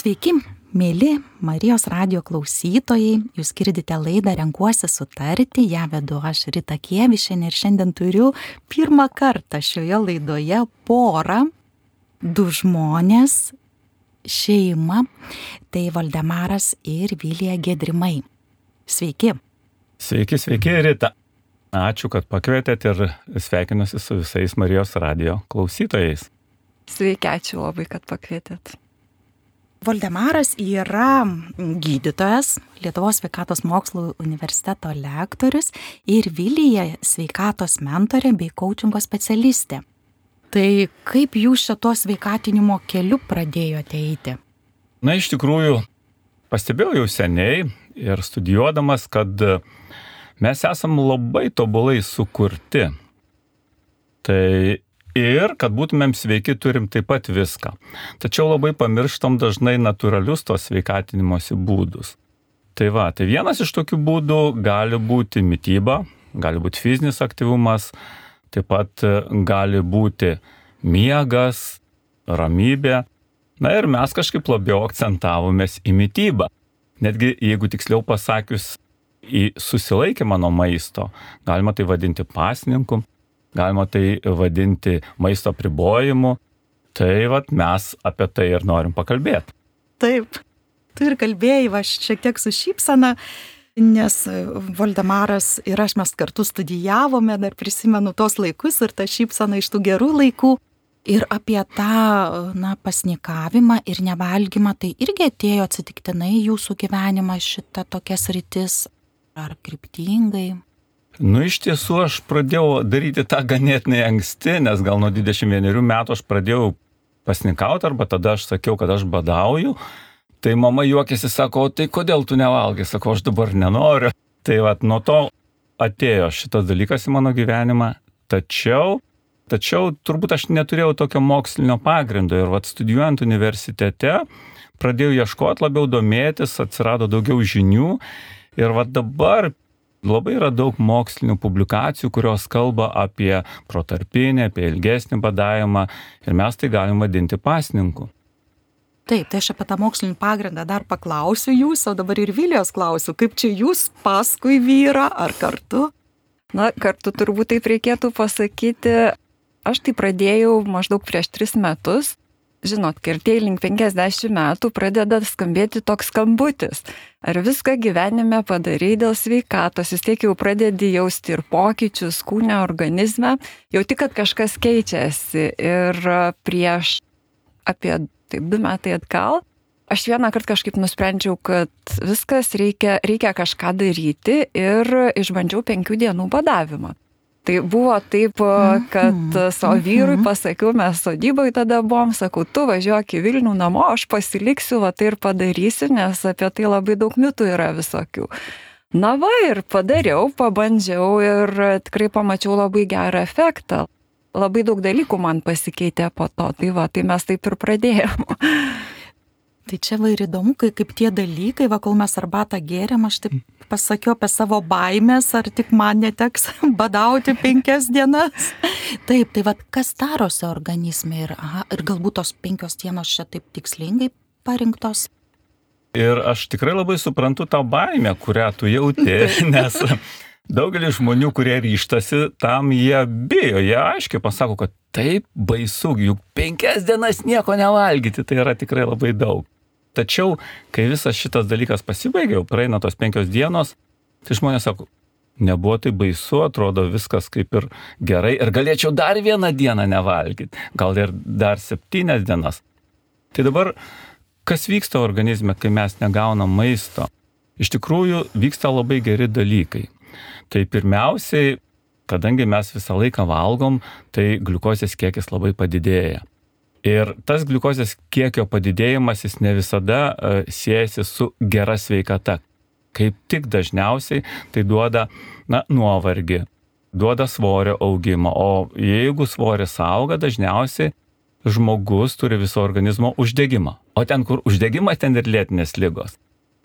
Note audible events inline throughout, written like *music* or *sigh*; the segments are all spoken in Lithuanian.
Sveiki, mėly Marijos radio klausytojai, jūs girdite laidą Renkuosi sutarti, ją vedu aš Rita Kievišinė ir šiandien turiu pirmą kartą šioje laidoje porą, du žmonės, šeima, tai Valdemaras ir Vilija Gedrimai. Sveiki. Sveiki, sveiki, Rita. Ačiū, kad pakvietėt ir sveikinuosi su visais Marijos radio klausytojais. Sveiki, ačiū labai, kad pakvietėt. Valdemaras yra gydytojas, Lietuvos sveikatos mokslų universiteto lektorius ir Vilija sveikatos mentorė bei coachingo specialistė. Tai kaip jūs šito sveikatinimo keliu pradėjote eiti? Na, iš tikrųjų, pastebėjau jau seniai ir studijuodamas, kad mes esam labai tobulai sukurti. Tai Ir kad būtumėm sveiki, turim taip pat viską. Tačiau labai pamirštam dažnai natūralius tos sveikatinimosi būdus. Tai va, tai vienas iš tokių būdų gali būti mytyba, gali būti fizinis aktyvumas, taip pat e, gali būti miegas, ramybė. Na ir mes kažkaip labiau akcentavomės į mytybą. Netgi, jeigu tiksliau pasakius, į susilaikymą nuo maisto, galima tai vadinti pasninku, galima tai vadinti maisto pribojimu. Tai vat mes apie tai ir norim pakalbėti. Taip, tu ir kalbėjai, va šiek tiek su šypsana, nes Valdemaras ir aš mes kartu studijavome, dar prisimenu tos laikus ir tą šypsaną iš tų gerų laikų. Ir apie tą, na, pasnikavimą ir nevalgymą, tai irgi atėjo atsitiktinai jūsų gyvenimą šitą tokias rytis, ar kryptingai? Nu, iš tiesų aš pradėjau daryti tą ganėtinai anksti, nes gal nuo 21 metų aš pradėjau pasnikauti, arba tada aš sakiau, kad aš badauju. Tai mama juokėsi, sako, tai kodėl tu nevalgai, sako, aš dabar nenoriu. Tai vad nuo to atėjo šitas dalykas į mano gyvenimą, tačiau, tačiau turbūt aš neturėjau tokio mokslinio pagrindo ir vad studijuojant universitete pradėjau ieškoti, labiau domėtis, atsirado daugiau žinių ir vad dabar Labai yra daug mokslinių publikacijų, kurios kalba apie protarpinį, apie ilgesnį badavimą ir mes tai galim vadinti pasninku. Taip, tai aš apie tą mokslinį pagrindą dar paklausiu jūs, o dabar ir Vilijos klausiu, kaip čia jūs paskui vyrą ar kartu? Na, kartu turbūt taip reikėtų pasakyti. Aš tai pradėjau maždaug prieš tris metus žinot, kai artėjai link 50 metų pradeda skambėti toks skambutis. Ar viską gyvenime padarai dėl sveikatos, vis tiek jau pradedi jausti ir pokyčius kūne, organizme, jau tik, kad kažkas keičiasi. Ir prieš apie taip du metai atgal, aš vieną kartą kažkaip nusprendžiau, kad viskas reikia, reikia kažką daryti ir išbandžiau penkių dienų badavimą. Tai buvo taip, kad mhm. savo vyrui mhm. pasakiau, mes sodybai tada buvom, sakau, tu važiuok į Vilnių namo, aš pasiliksiu, va tai ir padarysiu, nes apie tai labai daug mitų yra visokių. Na va ir padariau, pabandžiau ir tikrai pamačiau labai gerą efektą. Labai daug dalykų man pasikeitė po to, tai va, tai mes taip ir pradėjome. *laughs* Tai čia va ir įdomu, kai kaip tie dalykai, va kol mes arbatą gėrėm, aš taip pasakiau apie savo baimės, ar tik man neteks *laughs* badauti penkias dienas. Taip, tai va kas darosi organizme ir, aha, ir galbūt tos penkios dienos čia taip tikslingai parinktos. Ir aš tikrai labai suprantu tą baimę, kurią tu jauti, *laughs* nes daugelis žmonių, kurie ryštasi, tam jie bijo, jie aiškiai pasako, kad taip baisu, juk penkias dienas nieko nevalgyti, tai yra tikrai labai daug. Tačiau, kai visas šitas dalykas pasibaigė, jau praeina tos penkios dienos, tai žmonės sako, nebuvo tai baisu, atrodo viskas kaip ir gerai ir galėčiau dar vieną dieną nevalgyti, gal ir dar septynias dienas. Tai dabar, kas vyksta organizme, kai mes negaunam maisto? Iš tikrųjų, vyksta labai geri dalykai. Tai pirmiausiai, kadangi mes visą laiką valgom, tai gliukozės kiekis labai padidėja. Ir tas gliukozės kiekio padidėjimas jis ne visada uh, siejasi su gera sveikata. Kaip tik dažniausiai tai duoda na, nuovargį, duoda svorio augimą, o jeigu svoris auga, dažniausiai žmogus turi viso organizmo uždegimą. O ten, kur uždegimas, ten ir lėtinės lygos.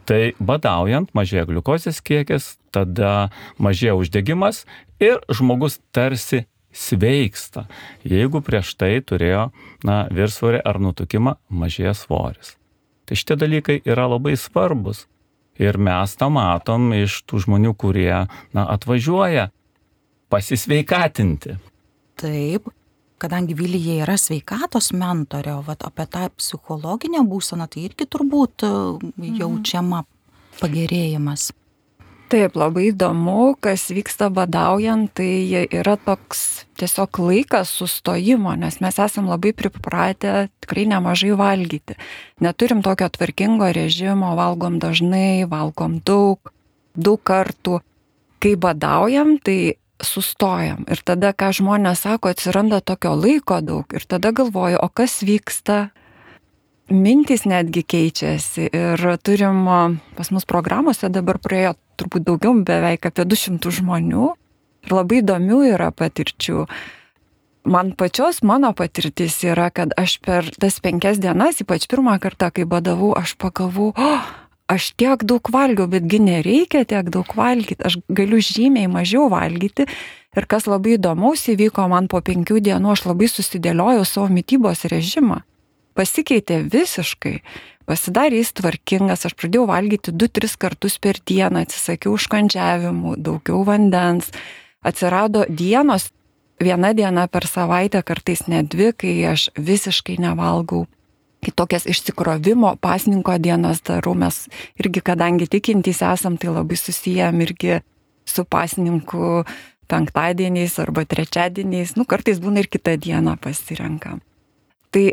Tai badaujant mažėja gliukozės kiekis, tada mažėja uždegimas ir žmogus tarsi sveiksta, jeigu prieš tai turėjo na, virsvorį ar nutukimą, mažėja svoris. Tai šitie dalykai yra labai svarbus. Ir mes tą matom iš tų žmonių, kurie na, atvažiuoja pasisveikatinti. Taip, kadangi Vilyje yra sveikatos mentorė, o vat, apie tą psichologinę būseną, tai irgi turbūt mhm. jaučiama pagerėjimas. Taip, labai įdomu, kas vyksta badaujant, tai yra toks tiesiog laikas sustojimo, nes mes esam labai pripratę tikrai nemažai valgyti. Neturim tokio tvarkingo režimo, valgom dažnai, valgom daug, daug kartų. Kai badaujam, tai sustojam. Ir tada, ką žmonės sako, atsiranda tokio laiko daug. Ir tada galvoju, o kas vyksta mintys netgi keičiasi ir turim pas mus programuose dabar praėjo turbūt daugiau, beveik apie 200 žmonių ir labai įdomių yra patirčių. Man pačios mano patirtis yra, kad aš per tas penkias dienas, ypač pirmą kartą, kai badavau, aš pagalvau, oh, aš tiek daug valgiau, betgi nereikia tiek daug valgyti, aš galiu žymiai mažiau valgyti. Ir kas labai įdomaus įvyko man po penkių dienų, aš labai susidėliojau savo mytybos režimą pasikeitė visiškai. Pasidarė jis tvarkingas, aš pradėjau valgyti 2-3 kartus per dieną, atsisakiau užkandžiavimų, daugiau vandens. Atsirado dienos, viena diena per savaitę, kartais net dvi, kai aš visiškai nevalgau. Kitokias išsikrovimo pasninko dienas darau, mes irgi, kadangi tikintys esam, tai labai susijęm irgi su pasninku penktadieniais arba trečiadieniais, nu kartais būna ir kitą dieną pasirenkam. Tai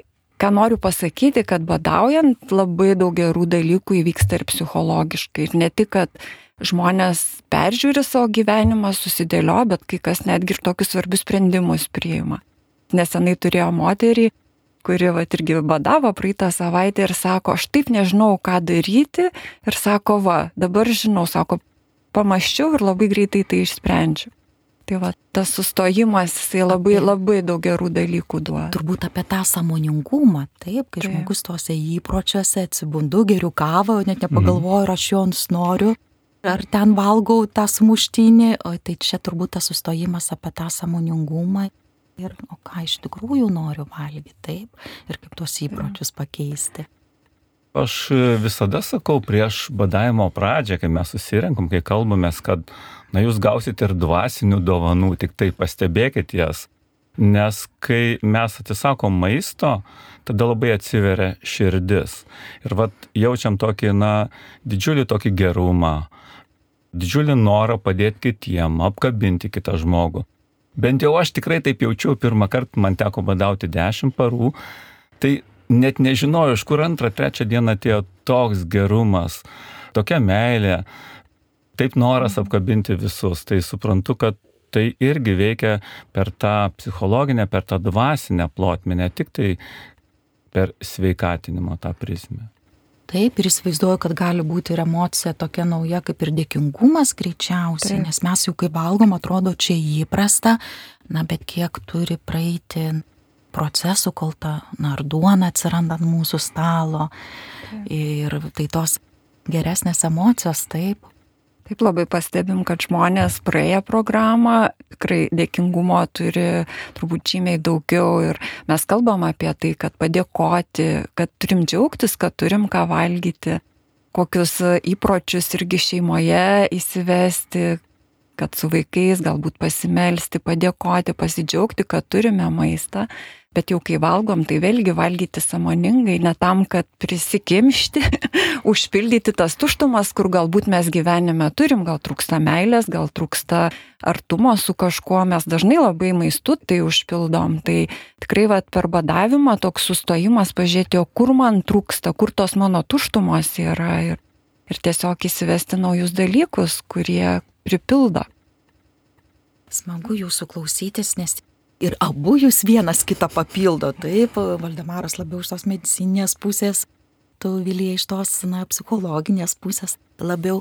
ką noriu pasakyti, kad badaujant labai daug gerų dalykų įvyksta ir psichologiškai. Ir ne tik, kad žmonės peržiūri savo gyvenimą, susidėlio, bet kai kas netgi ir tokius svarbius sprendimus priima. Nesenai turėjo moterį, kuri va irgi badavo praeitą savaitę ir sako, aš taip nežinau, ką daryti. Ir sako, va, dabar žinau, sako, pamaščiau ir labai greitai tai išsprendžiu. Tai va, tas sustojimas, jisai labai, labai daug gerų dalykų duoda. Turbūt apie tą samoningumą, taip, kai taip. žmogus tuose įpročiuose atsibundu, geriu kavą, net nepagalvoju, ar aš jos noriu, ar ten valgau tą sumuštinį, o tai čia turbūt tas sustojimas apie tą samoningumą. Ir, o ką iš tikrųjų noriu valgyti, taip, ir kaip tuos įpročius pakeisti. Aš visada sakau prieš badavimo pradžią, kai mes susirenkam, kai kalbamės, kad na jūs gausit ir dvasinių dovanų, tik tai pastebėkit jas. Nes kai mes atsisakom maisto, tada labai atsiveria širdis. Ir vat jaučiam tokį, na, didžiulį tokį gerumą, didžiulį norą padėti kitiem, apkabinti kitą žmogų. Bent jau aš tikrai taip jaučiau, pirmą kartą man teko badauti dešimt parų, tai net nežinojau, iš kur antrą, trečią dieną atėjo toks gerumas, tokia meilė, taip noras apkabinti visus. Tai suprantu, kad tai irgi veikia per tą psichologinę, per tą dvasinę plotmę, ne tik tai per sveikatinimo tą prizmę. Taip, ir įsivaizduoju, kad gali būti ir emocija tokia nauja kaip ir dėkingumas greičiausiai, Taip. nes mes jau kai valgom, atrodo čia įprasta, na bet kiek turi praeiti procesų, kol ta narduona atsiranda ant mūsų stalo. Ir tai tos geresnės emocijos, taip, Taip labai pastebim, kad žmonės praėję programą tikrai dėkingumo turi turbūt žymiai daugiau. Ir mes kalbam apie tai, kad padėkoti, kad turim džiaugtis, kad turim ką valgyti, kokius įpročius irgi šeimoje įsivesti, kad su vaikais galbūt pasimelsti, padėkoti, pasidžiaugti, kad turime maistą Bet jau kai valgom, tai vėlgi valgyti samoningai, ne tam, kad prisikimšti, *laughs* užpildyti tas tuštumas, kur galbūt mes gyvenime turim, gal trūksta meilės, gal trūksta artumo su kažkuo, mes dažnai labai maistu tai užpildom. Tai tikrai vat, per badavimą toks sustojimas pažiūrėti, o kur man trūksta, kur tos mano tuštumos yra ir, ir tiesiog įsivesti naujus dalykus, kurie pripildo. Smagu jūsų klausytis, nes ir abu jūs vienas kitą papildo. Taip, Valdemaras labiau iš tos medicinės pusės, tu Vilija iš tos, na, psichologinės pusės labiau.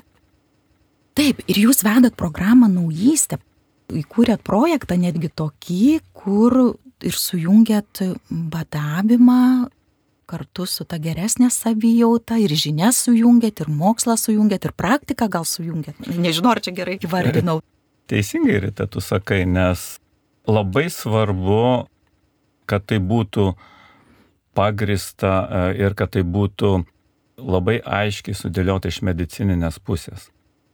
Taip, ir jūs vedat programą naujystę, įkūrėt projektą netgi tokį, kur ir sujungėt badavimą kartu su ta geresnė savijauta ir žinias sujungėt, ir mokslą sujungėt, ir praktiką gal sujungėt. Nežinau, ar čia gerai įvardinau. Teisingai, Rita, tu sakai, nes labai svarbu, kad tai būtų pagrista e, ir kad tai būtų labai aiškiai sudėliota iš medicininės pusės.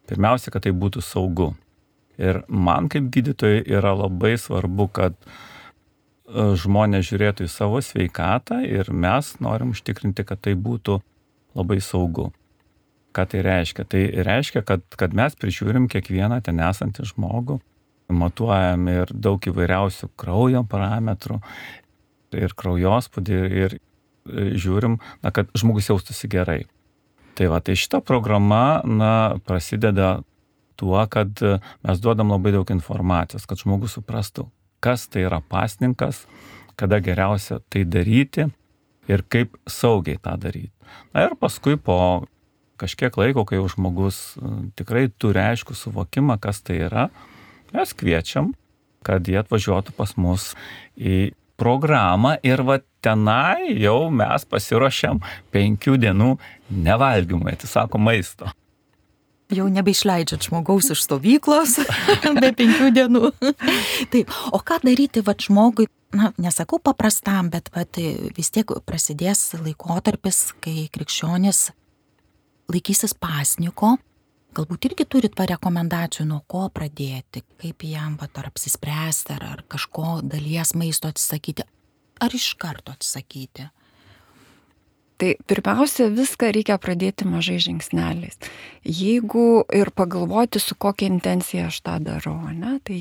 Pirmiausia, kad tai būtų saugu. Ir man kaip gydytojai yra labai svarbu, kad e, žmonės žiūrėtų į savo sveikatą ir mes norim užtikrinti, kad tai būtų labai saugu. Ką tai reiškia? Tai reiškia, kad, kad mes prižiūrim kiekvieną ten esantį žmogų, matuojam ir daug įvairiausių kraujo parametrų ir kraujospūdį ir žiūrim, na, kad žmogus jaustųsi gerai. Tai va, tai šita programa, na, prasideda tuo, kad mes duodam labai daug informacijos, kad žmogus suprastų, kas tai yra pasninkas, kada geriausia tai daryti ir kaip saugiai tą daryti. Na ir paskui po kažkiek laiko, kai jau žmogus e, tikrai turi aišku suvokimą, kas tai yra, mes kviečiam, kad jie atvažiuotų pas mus į programą ir va tenai jau mes pasiruošiam penkių dienų nevalgymui, atsisako maisto. Jau nebeišleidžiat žmogaus iš stovyklos *laughs* be penkių dienų. *laughs* Taip, o ką daryti va žmogui, na, nesakau paprastam, bet va, vis tiek prasidės laikotarpis, kai krikščionis laikysis pasniko, galbūt irgi turit parekomendacijų, nuo ko pradėti, kaip jam pat ar apsispręsti, ar, ar kažko dalies maisto atsisakyti, ar iš karto atsisakyti. Tai pirmiausia, viską reikia pradėti mažai žingsneliais. Jeigu ir pagalvoti, su kokia intencija aš tą darau, ne, tai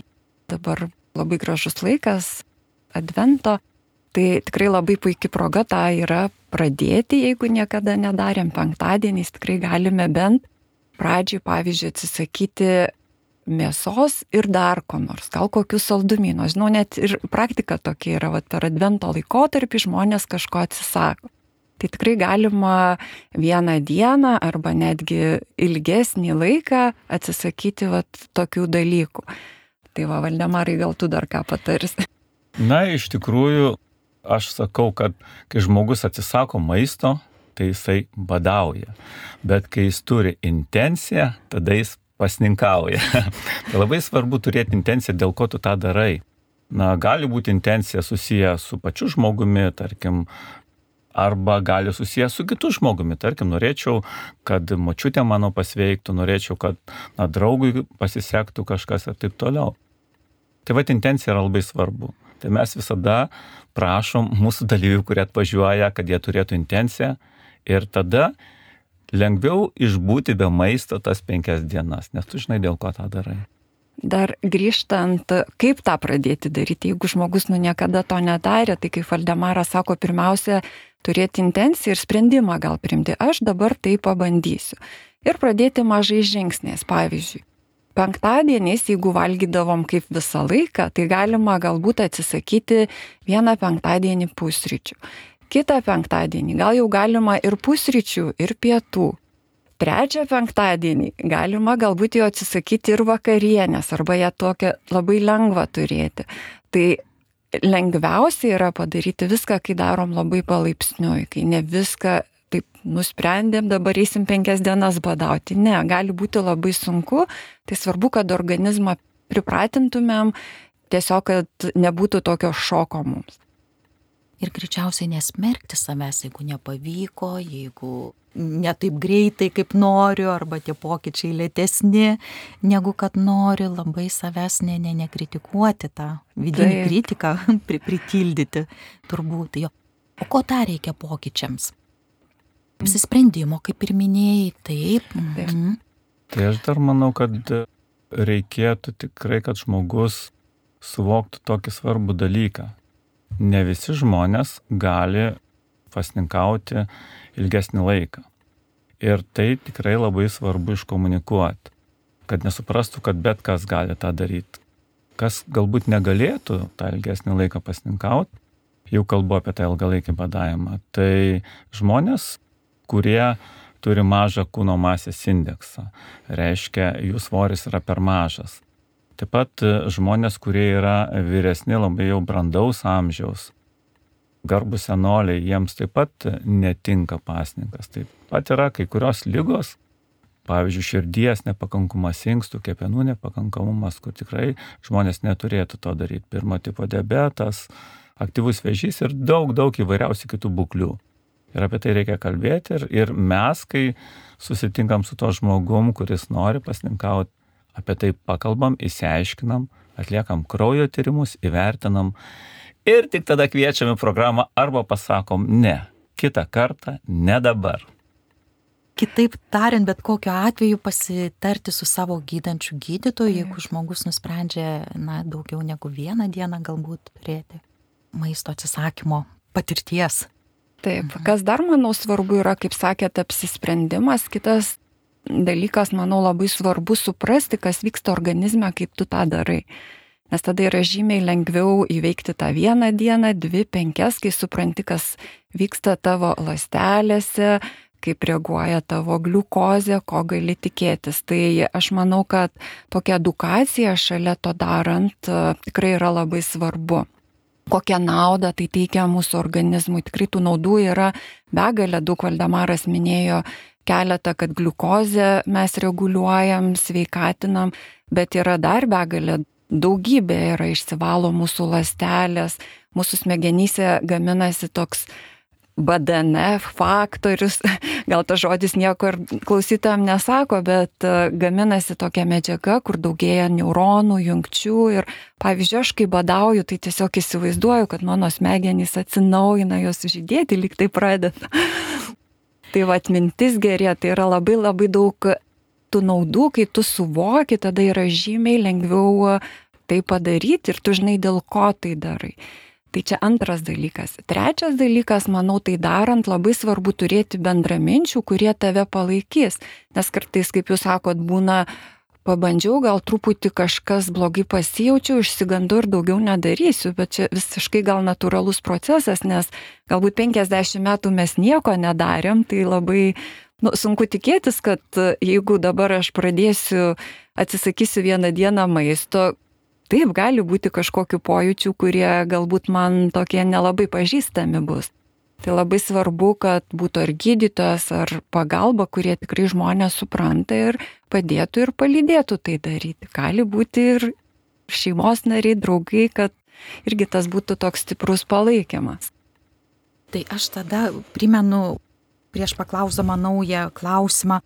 dabar labai gražus laikas, advento, tai tikrai labai puikia proga tą yra pradėti, jeigu niekada nedarėm penktadieniais, tikrai galime bent pradžiai, pavyzdžiui, atsisakyti mėsos ir dar ko nors, gal kokius saldumynus. Žinau, net ir praktika tokia yra, va, per advento laikotarpį žmonės kažko atsisako. Tai tikrai galima vieną dieną arba netgi ilgesnį laiką atsisakyti vat, tokių dalykų. Tai va, Valdemarai, gal tu dar ką patarsi? Na, iš tikrųjų, aš sakau, kad kai žmogus atsisako maisto, tai jisai badauja. Bet kai jis turi intenciją, tada jis pasninkauja. *laughs* tai labai svarbu turėti intenciją, dėl ko tu tą darai. Na, gali būti intencija susiję su pačiu žmogumi, tarkim, arba gali susijęs su kitu žmogumi. Tarkim, norėčiau, kad močiutė mano pasveiktų, norėčiau, kad na, draugui pasisektų kažkas ir taip toliau. Tai va, intencija yra labai svarbu. Tai mes visada prašom mūsų dalyvių, kurie atvažiuoja, kad jie turėtų intenciją ir tada lengviau išbūti be maisto tas penkias dienas, nes tu žinai, dėl ko tą darai. Dar grįžtant, kaip tą pradėti daryti, jeigu žmogus nu niekada to nedarė, tai kaip Valdemaras sako, pirmiausia, turėti intenciją ir sprendimą gal primti, aš dabar tai pabandysiu. Ir pradėti mažais žingsniais, pavyzdžiui. Penktadieniais, jeigu valgydavom kaip visą laiką, tai galima galbūt atsisakyti vieną penktadienį pusryčių kitą penktadienį gal jau galima ir pusryčių, ir pietų. Trečią penktadienį galima galbūt jau atsisakyti ir vakarienės, arba ją tokią labai lengvą turėti. Tai lengviausia yra padaryti viską, kai darom labai palaipsniui, kai ne viską nusprendėm, dabar eisim penkias dienas badauti. Ne, gali būti labai sunku, tai svarbu, kad organizmą pripratintumėm, tiesiog, kad nebūtų tokio šoko mums ir greičiausiai nesmerkti savęs, jeigu nepavyko, jeigu ne taip greitai, kaip noriu, arba tie pokyčiai lėtesni, negu kad nori, labai savęs ne, ne, nekritikuoti tą vidinį taip. kritiką, *laughs* pri, pritildyti turbūt. Jo. O ko dar reikia pokyčiams? Apsisprendimo, kaip ir minėjai, taip. taip. Mhm. Tai aš dar manau, kad reikėtų tikrai, kad žmogus suvoktų tokį svarbų dalyką, ne visi žmonės gali pasninkauti ilgesnį laiką. Ir tai tikrai labai svarbu iškomunikuoti, kad nesuprastų, kad bet kas gali tą daryti. Kas galbūt negalėtų tą ilgesnį laiką pasninkauti, jau kalbu apie tą ilgalaikį badavimą, tai žmonės, kurie turi mažą kūno masės indeksą, reiškia, jų svoris yra per mažas. Taip pat e, žmonės, kurie yra vyresni, labai jau brandaus amžiaus, garbus senoliai, jiems taip pat netinka pasninkas. Taip pat yra kai kurios lygos, pavyzdžiui, širdies nepakankumas, inkstų, kepenų nepakankamumas, kur tikrai žmonės neturėtų to daryti. Pirmo tipo diabetas, aktyvus vėžys ir daug, daug įvairiausių kitų būklių. Ir apie tai reikia kalbėti. Ir, ir mes, kai susitinkam su to žmogum, kuris nori pasninkauti, apie tai pakalbam, įsiaiškinam, atliekam kraujo tyrimus, įvertinam ir tik tada kviečiam į programą arba pasakom ne, kitą kartą, ne dabar. Kitaip tariant, bet kokiu atveju pasitarti su savo gydančiu gydytoju, jeigu žmogus nusprendžia, na, daugiau negu vieną dieną galbūt turėti maisto atsisakymo patirties. Taip, kas dar, manau, svarbu yra, kaip sakėte, apsisprendimas. Kitas dalykas, manau, labai svarbu suprasti, kas vyksta organizme, kaip tu tą darai. Nes tada yra žymiai lengviau įveikti tą vieną dieną, dvi, penkias, kai supranti, kas vyksta tavo lastelėse, kaip reaguoja tavo gliukozė, ko gali tikėtis. Tai aš manau, kad tokia edukacija šalia to darant tikrai yra labai svarbu kokią naudą tai teikia mūsų organizmui. Tikrai tų naudų yra begalė, daug Valdemaras minėjo keletą, kad gliukozę mes reguliuojam, sveikatinam, bet yra dar begalė, daugybė yra išsivalo mūsų lastelės, mūsų smegenyse gaminasi toks BDNF faktorius, *laughs* gal tas žodis nieko ir klausytam nesako, bet e, gaminasi tokia medžiaga, kur daugėja neuronų, jungčių ir pavyzdžiui, aš kai badauju, tai tiesiog įsivaizduoju, kad mano smegenys atsinaujina, jos žydėti lyg *laughs* tai pradeda. tai va atmintis gerė, tai yra labai labai daug tų naudų, kai tu suvoki, tada yra žymiai lengviau tai padaryti ir tu žinai, dėl ko tai darai. Tai čia antras dalykas. Trečias dalykas, manau, tai darant labai svarbu turėti bendraminčių, kurie tave palaikys. Nes kartais, kaip jūs sakot, būna pabandžiau, gal truputį kažkas blogai pasijaučiau, išsigandu ir daugiau nedarysiu, bet čia visiškai gal natūralus procesas, nes galbūt 50 metų mes nieko nedarėm, tai labai nu, sunku tikėtis, kad jeigu dabar aš pradėsiu, atsisakysiu vieną dieną maisto, Taip, gali būti kažkokiu pojūčių, kurie galbūt man tokie nelabai pažįstami bus. Tai labai svarbu, kad būtų ar gydytojas, ar pagalba, kurie tikrai žmonės supranta ir padėtų ir palydėtų tai daryti. Gali būti ir šeimos nariai, draugai, kad irgi tas būtų toks stiprus palaikymas. Tai aš tada primenu prieš paklausdama naują klausimą,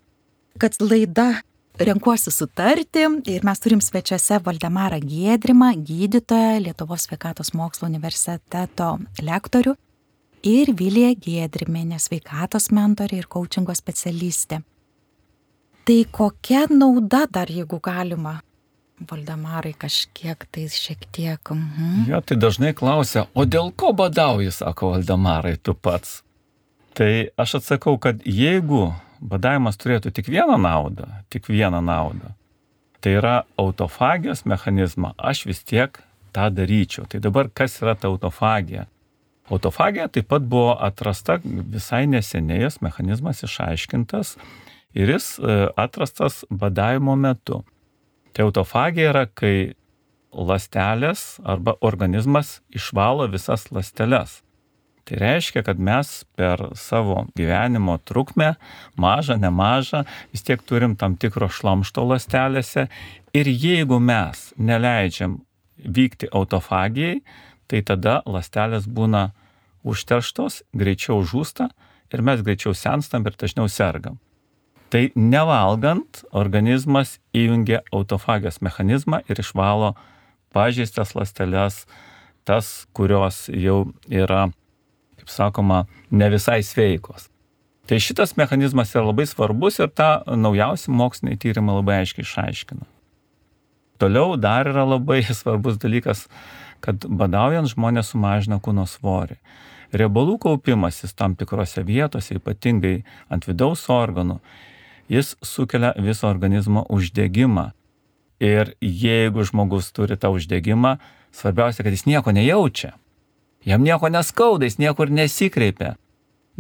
kad laida renkuosi sutarti ir mes turim svečiuose Valdemarą Giedrimą, gydytoją, Lietuvos sveikatos mokslo universiteto lektorių ir Vilija Giedriminė, sveikatos mentorė ir coachingo specialistė. Tai kokia nauda dar, jeigu galima, Valdemarai, kažkiek tai šiek tiek. Mhm. Jo, tai dažnai klausia, o dėl ko badauji, sako Valdemarai, tu pats. Tai aš atsakau, kad jeigu badavimas turėtų tik vieną naudą, tik vieną naudą. Tai yra autofagijos mechanizmą, aš vis tiek tą daryčiau. Tai dabar kas yra ta autofagija? Autofagija taip pat buvo atrasta visai neseniai, jos mechanizmas išaiškintas ir jis e, atrastas badavimo metu. Tai autofagija yra, kai lastelės arba organizmas išvalo visas lasteles. Tai reiškia, kad mes per savo gyvenimo trukmę, mažą, nemažą, vis tiek turim tam tikro šlamšto lastelėse ir jeigu mes neleidžiam vykti autofagijai, tai tada lastelės būna užterštos, greičiau žūsta ir mes greičiau senstam ir dažniau sergam. Tai nevalgant, organizmas įjungia autofagijos mechanizmą ir išvalo pažeistas lasteles, tas, kurios jau yra kaip sakoma, ne visai sveikos. Tai šitas mechanizmas yra labai svarbus ir tą naujausi moksliniai tyrimai labai aiškiai išaiškina. Toliau dar yra labai *laughs* svarbus dalykas, kad badaujant žmonės sumažina kūno svorį. Riebalų kaupimasis tam tikrose vietose, ypatingai ant vidaus organų, jis sukelia viso organizmo uždegimą. Ir jeigu žmogus turi tą uždegimą, svarbiausia, kad jis nieko nejaučia. Jam nieko neskauda, jis niekur nesikreipia.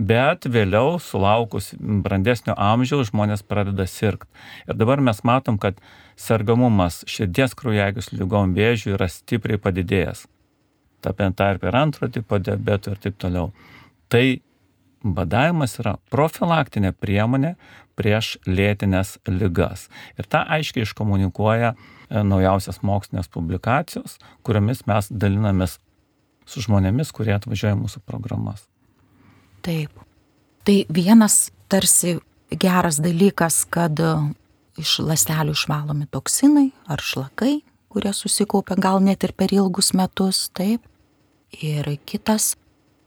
Bet vėliau, sulaukus brandesnio amžiaus, žmonės pradeda sirgti. Ir dabar mes matom, kad sergamumas širdies kraujagyslių lygom vėžių yra stipriai padidėjęs. Tapent tarp ir antro tipo diabetų ir taip toliau. Tai badavimas yra profilaktinė priemonė prieš lėtinės lygas. Ir tą aiškiai iškomunikuoja e, naujausias mokslinės publikacijos, kuriomis mes dalinamės su žmonėmis, kurie atvažiuoja mūsų programas. Taip. Tai vienas tarsi geras dalykas, kad iš lastelių išvalomi toksinai ar šlakai, kurie susikaupia gal net ir per ilgus metus, taip. Ir kitas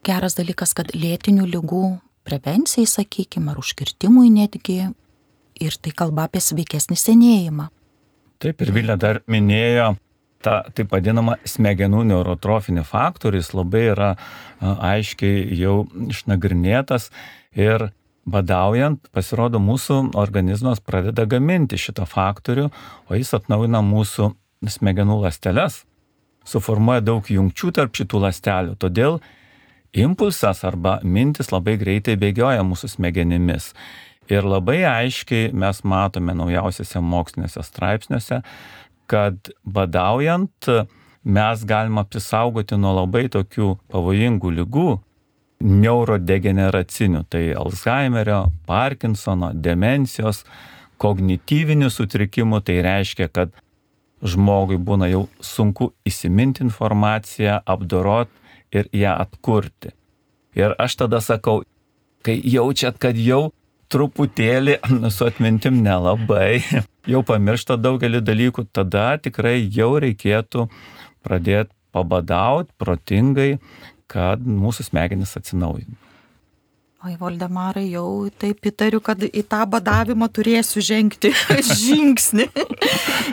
geras dalykas, kad lėtinių lygų prevencijai, sakykime, ar užkirtimui netgi. Ir tai kalba apie sveikesnį senėjimą. Taip ir Vilė dar minėjo tą taip vadinamą smegenų neurotrofinį faktorių, jis labai yra aiškiai jau išnagrinėtas ir badaujant, pasirodo, mūsų organizmas pradeda gaminti šitą faktorių, o jis atnaujina mūsų smegenų ląsteles, suformuoja daug jungčių tarp šitų ląstelių. Todėl impulsas arba mintis labai greitai bėgioja mūsų smegenimis. Ir labai aiškiai mes matome naujausiuose mokslinėse straipsniuose, kad badaujant mes galime apsisaugoti nuo labai tokių pavojingų lygų, neurodegeneracinių, tai Alzheimerio, Parkinsono, demencijos, kognityvinių sutrikimų, tai reiškia, kad žmogui būna jau sunku įsiminti informaciją, apdorot ir ją atkurti. Ir aš tada sakau, kai jaučiat, kad jau truputėlį su atmintim nelabai, jau pamiršta daugelį dalykų, tada tikrai jau reikėtų pradėti pabadauti protingai, kad mūsų smegenys atsinaujintų. Oi, Voldemarai, jau taip įtariu, kad į tą badavimą turėsiu žengti *laughs* žingsnį.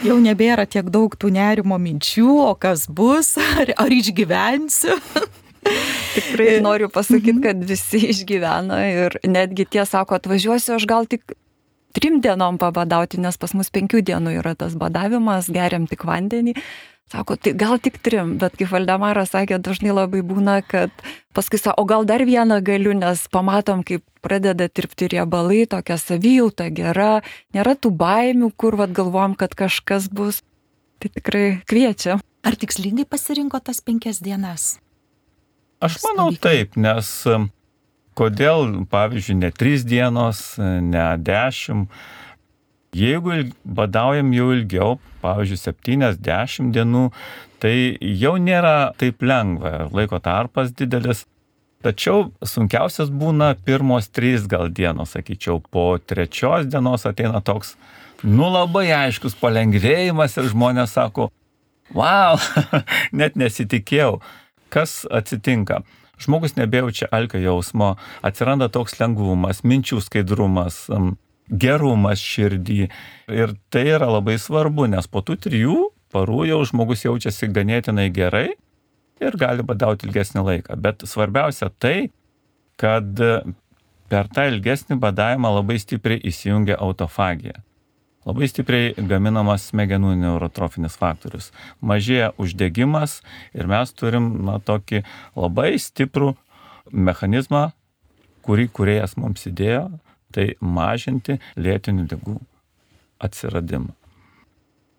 jau nebėra tiek daug tų nerimo minčių, o kas bus, ar, ar išgyvensiu. Tikrai noriu pasakyti, mhm. kad visi išgyvena ir netgi tie sako, atvažiuosiu aš gal tik trim dienom pabadauti, nes pas mus penkių dienų yra tas badavimas, geriam tik vandenį. Sako, tai gal tik trim, bet kaip Valdemaras sakė, dažnai labai būna, kad paskui sako, o gal dar vieną galiu, nes pamatom, kaip pradeda tirpti riebalai, tokia savijauta gera, nėra tų baimių, kur vad galvom, kad kažkas bus. Tai tikrai kviečia. Ar tikslingai pasirinko tas penkias dienas? Aš manau taip, nes kodėl, pavyzdžiui, ne trys dienos, ne dešimt. Jeigu badaujam jau ilgiau, pavyzdžiui, 70 dienų, tai jau nėra taip lengva, laiko tarpas didelis. Tačiau sunkiausias būna pirmos trys gal dienos, sakyčiau, po trečios dienos ateina toks, nu labai aiškus palengvėjimas ir žmonės sako, wow, *laughs* net nesitikėjau kas atsitinka? Žmogus nebejaučia alkio jausmo, atsiranda toks lengvumas, minčių skaidrumas, gerumas širdį. Ir tai yra labai svarbu, nes po tų trijų parų jau žmogus jaučiasi ganėtinai gerai ir gali badauti ilgesnį laiką. Bet svarbiausia tai, kad per tą ilgesnį badavimą labai stipriai įsijungia autofagija labai stipriai gaminamas smegenų neurotrofinis faktorius. Mažėja uždegimas ir mes turim na, tokį labai stiprų mechanizmą, kurį kuriejas mums įdėjo, tai mažinti lėtinių lygų atsiradimą.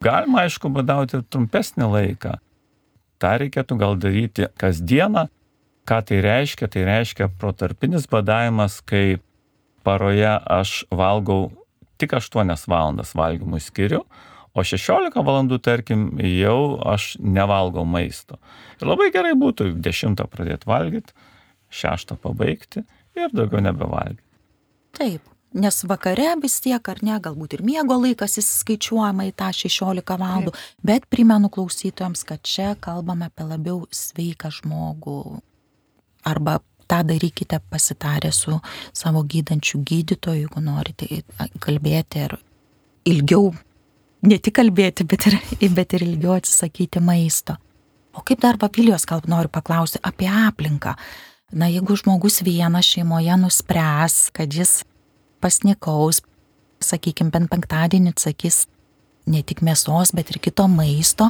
Galima, aišku, badauti trumpesnį laiką. Ta reikėtų gal daryti kasdieną. Ką tai reiškia? Tai reiškia protarpinis badavimas, kai paroje aš valgau tik 8 valandas valgymui skiriu, o 16 valandų, tarkim, jau aš nevalgau maisto. Ir labai gerai būtų 10 pradėti valgyti, 6 pabaigti ir daugiau nebevalgyti. Taip, nes vakare vis tiek, ar ne, galbūt ir miego laikas įskaičiuojama į tą 16 valandų, Taip. bet primenu klausytojams, kad čia kalbame apie labiau sveiką žmogų arba tą darykite pasitarę su savo gydančiu gydytoju, jeigu norite kalbėti ir ilgiau, ne tik kalbėti, bet ir, bet ir ilgiau atsisakyti maisto. O kaip dar papilijos kalb noriu paklausti apie aplinką. Na, jeigu žmogus vienas šeimoje nuspręs, kad jis pasnikaus, sakykime, bent penktadienį sakys ne tik mėsos, bet ir kito maisto,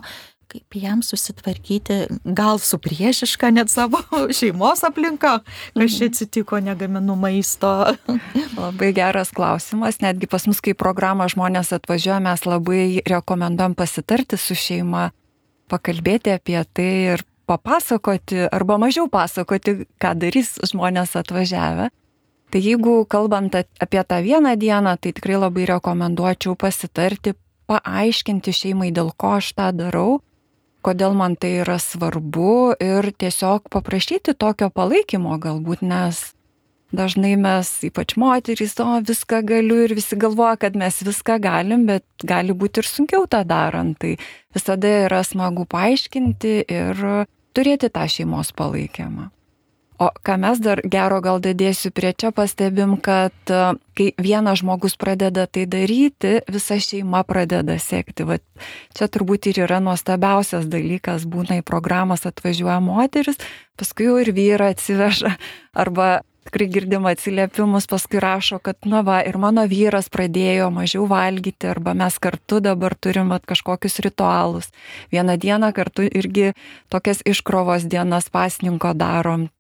kaip jam susitvarkyti, gal su priešiška net savo *laughs* šeimos aplinka, kas čia atsitiko, negaminu maisto. *laughs* Labai geras klausimas, netgi pas mus, kai programą žmonės atvažiuoja, mes labai rekomenduojam pasitarti su šeima, pakalbėti apie tai ir papasakoti arba mažiau pasakoti, ką darys žmonės atvažiavę. Tai jeigu kalbant apie tą vieną dieną, tai tikrai labai rekomenduočiau pasitarti, paaiškinti šeimai, dėl ko aš tą darau kodėl man tai yra svarbu ir tiesiog paprašyti tokio palaikymo galbūt, nes dažnai mes, ypač moterys, o viską galiu ir visi galvoja, kad mes viską galim, bet gali būti ir sunkiau tą darant. Tai visada yra smagu paaiškinti ir turėti tą šeimos palaikymą. O ką mes dar gero gal dėdėsiu prie čia, pastebim, kad e, kai vienas žmogus pradeda tai daryti, visa šeima pradeda sekti. Vat čia turbūt ir yra nuostabiausias dalykas, būna į programas atvažiuoja moteris, paskui jau ir vyrą atsiveža. Arba tikrai girdim atsiliepimus, paskui rašo, kad, na va, ir mano vyras pradėjo mažiau valgyti, arba mes kartu dabar turim at, kažkokius ritualus. Vieną dieną kartu irgi tokias iškrovos dienas pasninko darom.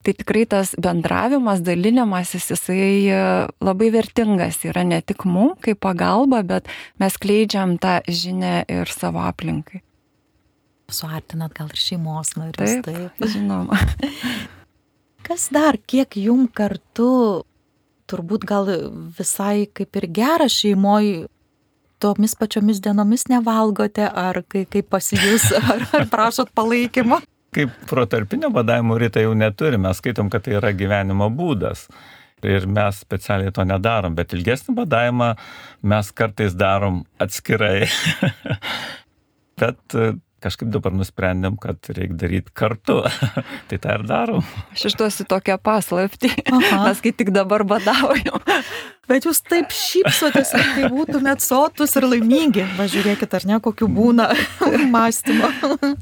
Tai tikrai tas bendravimas, dalinimasis, jisai e, labai vertingas yra ne tik mum kaip pagalba, bet mes kleidžiam tą žinę ir savo aplinkai. Suartinat gal ir šeimos narius. Taip, taip. *laughs* žinoma. *laughs* Kas dar, kiek jum kartu, turbūt gal visai kaip ir gera šeimoji, tomis pačiomis dienomis nevalgote, ar kai, kaip pasijus, *laughs* ar, ar prašot palaikymo? Kaip protarpinio badavimo rytą jau neturime, skaitom, kad tai yra gyvenimo būdas. Ir mes specialiai to nedarom, bet ilgesnį badavimą mes kartais darom atskirai. *laughs* bet kažkaip dabar nusprendėm, kad reikia daryti kartu. *laughs* tai tą ir darom. Aš išduosiu tokią paslaptį. Mes kai tik dabar badaujam bet jūs taip šypsotės, kad tai būtumėt sotus ir laimingi. Važiuokit, ar ne, kokiu būna *laughs* mąstymo.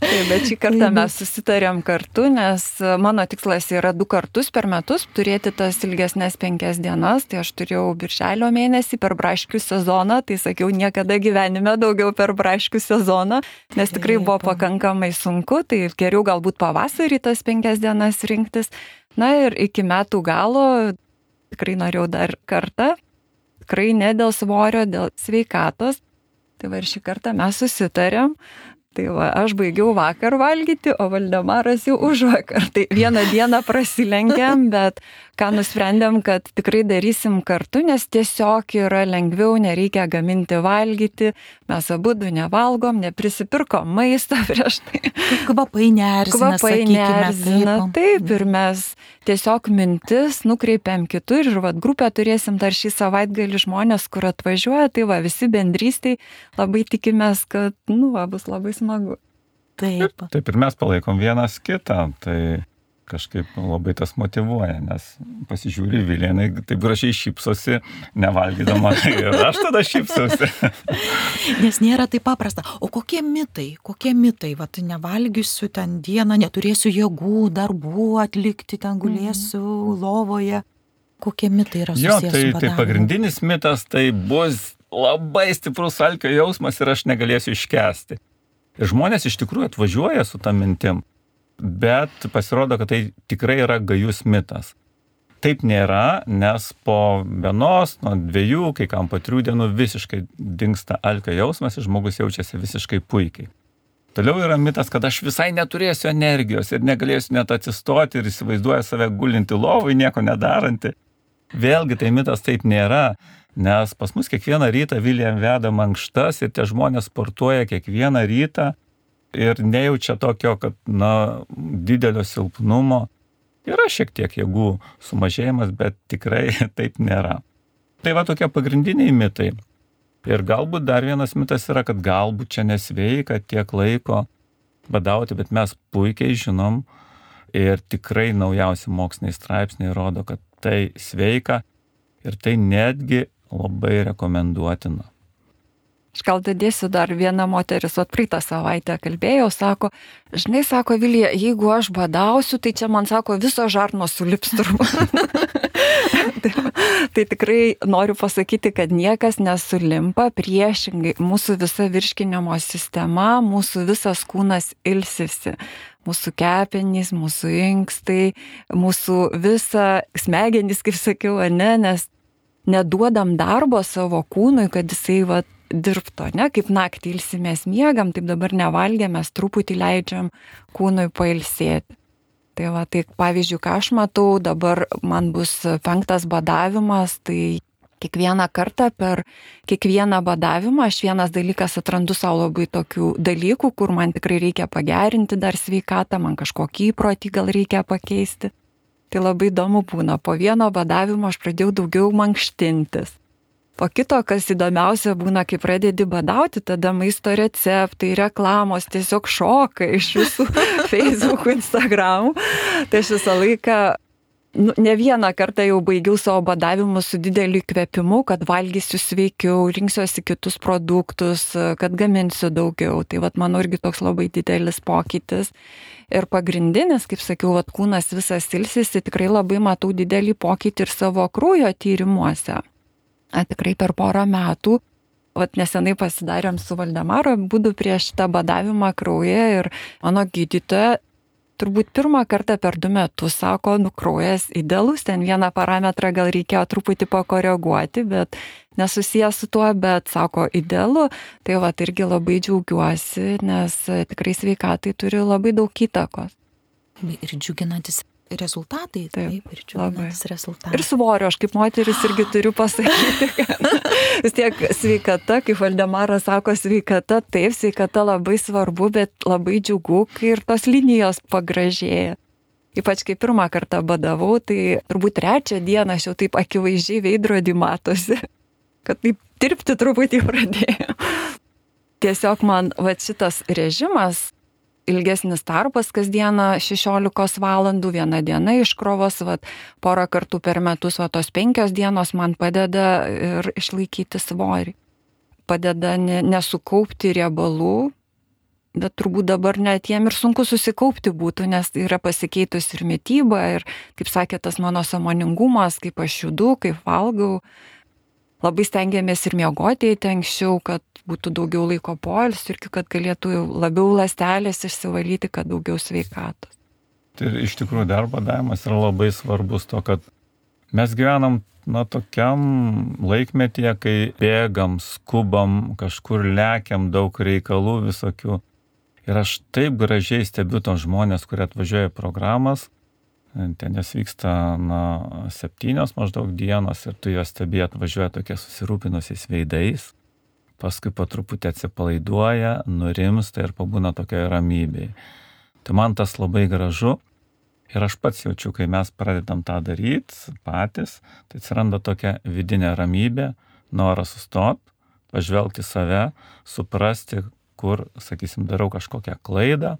Taip, bet šį kartą mes susitarėm kartu, nes mano tikslas yra du kartus per metus turėti tas ilgesnės penkias dienas. Tai aš turėjau birželio mėnesį per braškių sezoną, tai sakiau, niekada gyvenime daugiau per braškių sezoną, nes tikrai buvo pakankamai sunku, tai geriau galbūt pavasarį tas penkias dienas rinktis. Na ir iki metų galo tikrai norėjau dar kartą, tikrai ne dėl svorio, dėl sveikatos. Tai va ir šį kartą mes susitarėm, Tai va, aš baigiau vakar valgyti, o Valdemaras jau už vakar. Tai vieną dieną prasilenkiam, bet ką nusprendėm, kad tikrai darysim kartu, nes tiesiog yra lengviau, nereikia gaminti valgyti, mes abu du nevalgom, neprisipirkom maisto *laughs* prieš tai. Kvapai nerzina. Kvapai nerzina. Taip. taip, ir mes tiesiog mintis nukreipiam kitur ir vad grupę turėsim dar šį savaitgalį žmonės, kur atvažiuoja, tai va visi bendrystiai labai tikimės, kad, nu, va, bus labai smagu smagu. Taip. Taip ir mes palaikom vienas kitą, tai kažkaip labai tas motivuoja, nes pasižiūri Vilienai, taip gražiai šypsosi, nevalgydama ir aš tada šypsosi. *laughs* nes nėra taip paprasta. O kokie mitai, kokie mitai, va, nevalgysiu ten dieną, neturėsiu jėgų, darbų atlikti, ten gulėsiu mm. lovoje. Kokie mitai yra susijęs jo, tai, tai pagrindinis mitas tai bus labai stiprus alkio jausmas ir aš negalėsiu iškesti. Ir žmonės iš tikrųjų atvažiuoja su tą mintim, bet pasirodo, kad tai tikrai yra gajus mitas. Taip nėra, nes po vienos, nuo dviejų, kai kam po trijų dienų visiškai dinksta alkio jausmas ir žmogus jaučiasi visiškai puikiai. Toliau yra mitas, kad aš visai neturėsiu energijos ir negalėsiu net atsistoti ir įsivaizduoju save gulinti lovai, nieko nedaranti. Vėlgi tai mitas taip nėra. Nes pas mus kiekvieną rytą Viljam veda mankštas ir tie žmonės sportuoja kiekvieną rytą ir nejaučia tokio, kad, na, didelio silpnumo. Yra šiek tiek jėgų sumažėjimas, bet tikrai *laughs* taip nėra. Tai va tokie pagrindiniai mitai. Ir galbūt dar vienas mitas yra, kad galbūt čia nesveika tiek laiko badauti, bet mes puikiai žinom ir tikrai naujausi moksliniai straipsniai rodo, kad tai sveika ir tai netgi labai rekomenduotina. Aš gal dadėsiu dar vieną moteris, o praeitą savaitę kalbėjau, sako, žinai, sako Vilija, jeigu aš badausiu, tai čia man sako, viso žarno sulips turbūt. *laughs* tai, tai tikrai noriu pasakyti, kad niekas nesulimpa, priešingai, mūsų visa virškinimo sistema, mūsų visas kūnas ilsisi mūsų kepenys, mūsų inkstai, mūsų visa smegenys, kaip sakiau, ne, nes neduodam darbo savo kūnui, kad jisai va, dirbto, ne, kaip naktį ilsimės miegam, taip dabar nevalgėmės, truputį leidžiam kūnui pailsėti. Tai va, tai pavyzdžiui, ką aš matau, dabar man bus penktas badavimas, tai kiekvieną kartą per kiekvieną badavimą aš vienas dalykas atrandu savo labai tokių dalykų, kur man tikrai reikia pagerinti dar sveikatą, man kažkokį įprotį gal reikia pakeisti. Tai labai įdomu būna. Po vieno badavimo aš pradėjau daugiau mankštintis. Po kito, kas įdomiausia būna, kai pradedi badauti, tada maisto receptai, reklamos tiesiog šoka iš visų *laughs* Facebook, Instagram. Tai aš visą laiką nu, ne vieną kartą jau baigiau savo badavimus su dideliu įkvėpimu, kad valgysiu sveikiau, rinksiuosi kitus produktus, kad gaminsiu daugiau. Tai vad mano irgi toks labai didelis pokytis. Ir pagrindinis, kaip sakiau, vat, kūnas visas ilsisi, tikrai labai matau didelį pokytį ir savo kraujo tyrimuose. A, tikrai per porą metų Vat nesenai pasidarėm su Valdemaro būdu prieš tą badavimą kraują ir mano gydytoja turbūt pirmą kartą per du metus, sako, nu kraujas idealus, ten vieną parametrą gal reikėjo truputį pakoreguoti, bet nesusijęs su tuo, bet sako idealu, tai va irgi labai džiaugiuosi, nes tikrai sveikatai turi labai daug įtakos. Ir džiuginantis rezultatai, taip, taip ir džiuginantis rezultatai. Ir svorio, aš kaip moteris irgi turiu pasakyti, kad *laughs* vis tiek sveikata, kaip Valdemaras sako, sveikata, taip, sveikata labai svarbu, bet labai džiugu, kai ir tos linijos pagražėja. Ypač kai pirmą kartą badavau, tai turbūt trečią dieną aš jau taip akivaizdžiai veidrodį matosi, *laughs* kad taip dirbti truputį pradėjau. Tiesiog man va šitas režimas ilgesnis tarpas kasdieną 16 valandų, viena diena iškrovos, vat, porą kartų per metus, o tos penkios dienos man padeda ir išlaikyti svorį. Padeda ne, nesukaupti riebalų, bet turbūt dabar net jiem ir sunku susikaupti būtų, nes yra pasikeitus ir mytyba, ir, kaip sakė, tas mano samoningumas, kaip aš judu, kaip valgau. Labai stengiamės ir miegoti anksčiau, kad būtų daugiau laiko poilsio ir kad galėtų labiau lastelės išsivalyti, kad daugiau sveikatos. Tai iš tikrųjų dar badavimas yra labai svarbus to, kad mes gyvenam na, tokiam laikmetyje, kai bėgam, skubam, kažkur lekiam, daug reikalų visokių. Ir aš taip gražiai stebiu tos žmonės, kurie atvažiuoja programas, ten jas vyksta na, septynios maždaug dienos ir tu juos stebi atvažiuoja tokie susirūpinusiais veidais paskui po truputį atsipalaiduoja, nurimsta ir pabūna tokioje ramybėje. Tai man tas labai gražu ir aš pats jaučiu, kai mes pradedam tą daryti patys, tai atsiranda tokia vidinė ramybė, noras sustot, pažvelgti save, suprasti, kur, sakysim, darau kažkokią klaidą,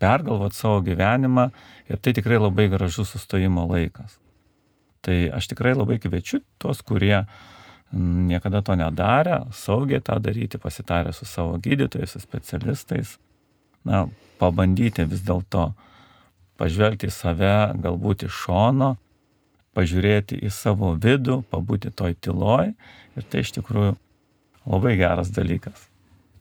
pergalvoti savo gyvenimą ir tai tikrai labai gražus sustojimo laikas. Tai aš tikrai labai kviečiu tuos, kurie niekada to nedarę, saugiai tą daryti, pasitarę su savo gydytojais, su specialistais, na, pabandyti vis dėlto pažvelgti į save, galbūt iš šono, pažiūrėti į savo vidų, pabūti toj tyloj ir tai iš tikrųjų labai geras dalykas.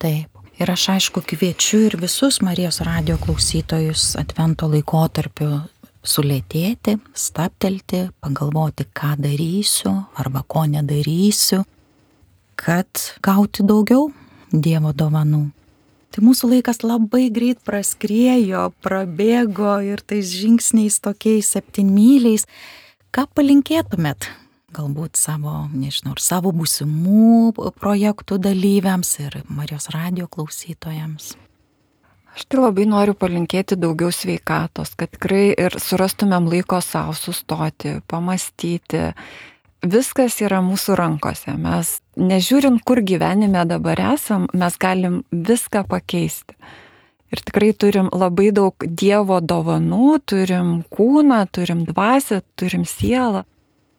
Taip. Ir aš aišku kviečiu ir visus Marijos radio klausytojus Advento laikotarpiu sulėtėti, staptelti, pagalvoti, ką darysiu arba ko nedarysiu, kad gauti daugiau Dievo dovanų. Tai mūsų laikas labai greit praskriejo, prabėgo ir tais žingsniais tokiais septynmyliais. Ką palinkėtumėt galbūt savo, nežinau, savo būsimų projektų dalyviams ir Marijos radio klausytojams? Aš tai labai noriu palinkėti daugiau sveikatos, kad tikrai ir surastumėm laiko savo sustoti, pamastyti. Viskas yra mūsų rankose. Mes, nežiūrint, kur gyvenime dabar esam, mes galim viską pakeisti. Ir tikrai turim labai daug Dievo dovanų, turim kūną, turim dvasę, turim sielą.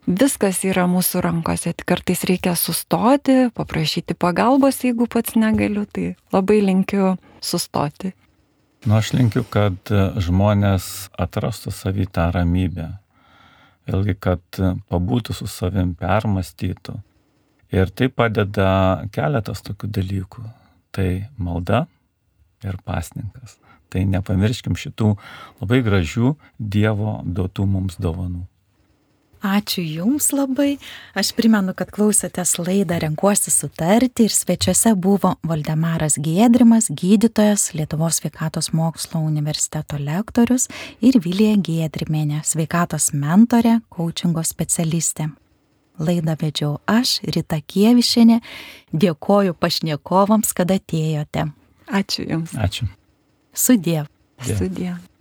Viskas yra mūsų rankose, tik kartais reikia sustoti, paprašyti pagalbos, jeigu pats negaliu, tai labai linkiu sustoti Nu, aš linkiu, kad žmonės atrastų savį tą ramybę. Vėlgi, kad pabūtų su savim, permastytų. Ir tai padeda keletas tokių dalykų. Tai malda ir pasninkas. Tai nepamirškim šitų labai gražių Dievo duotų mums dovanų. Ačiū Jums labai. Aš primenu, kad klausėtės laidą Renkuosi sutarti ir svečiuose buvo Valdemaras Gėdrimas, gydytojas, Lietuvos sveikatos mokslo universiteto lektorius ir Vilija Gėdrimėnė, sveikatos mentorė, coachingo specialistė. Laidą vedžiau aš, Rita Kievišinė. Dėkoju pašnekovams, kad atėjote. Ačiū Jums. Ačiū. Sudėv. Sudėv.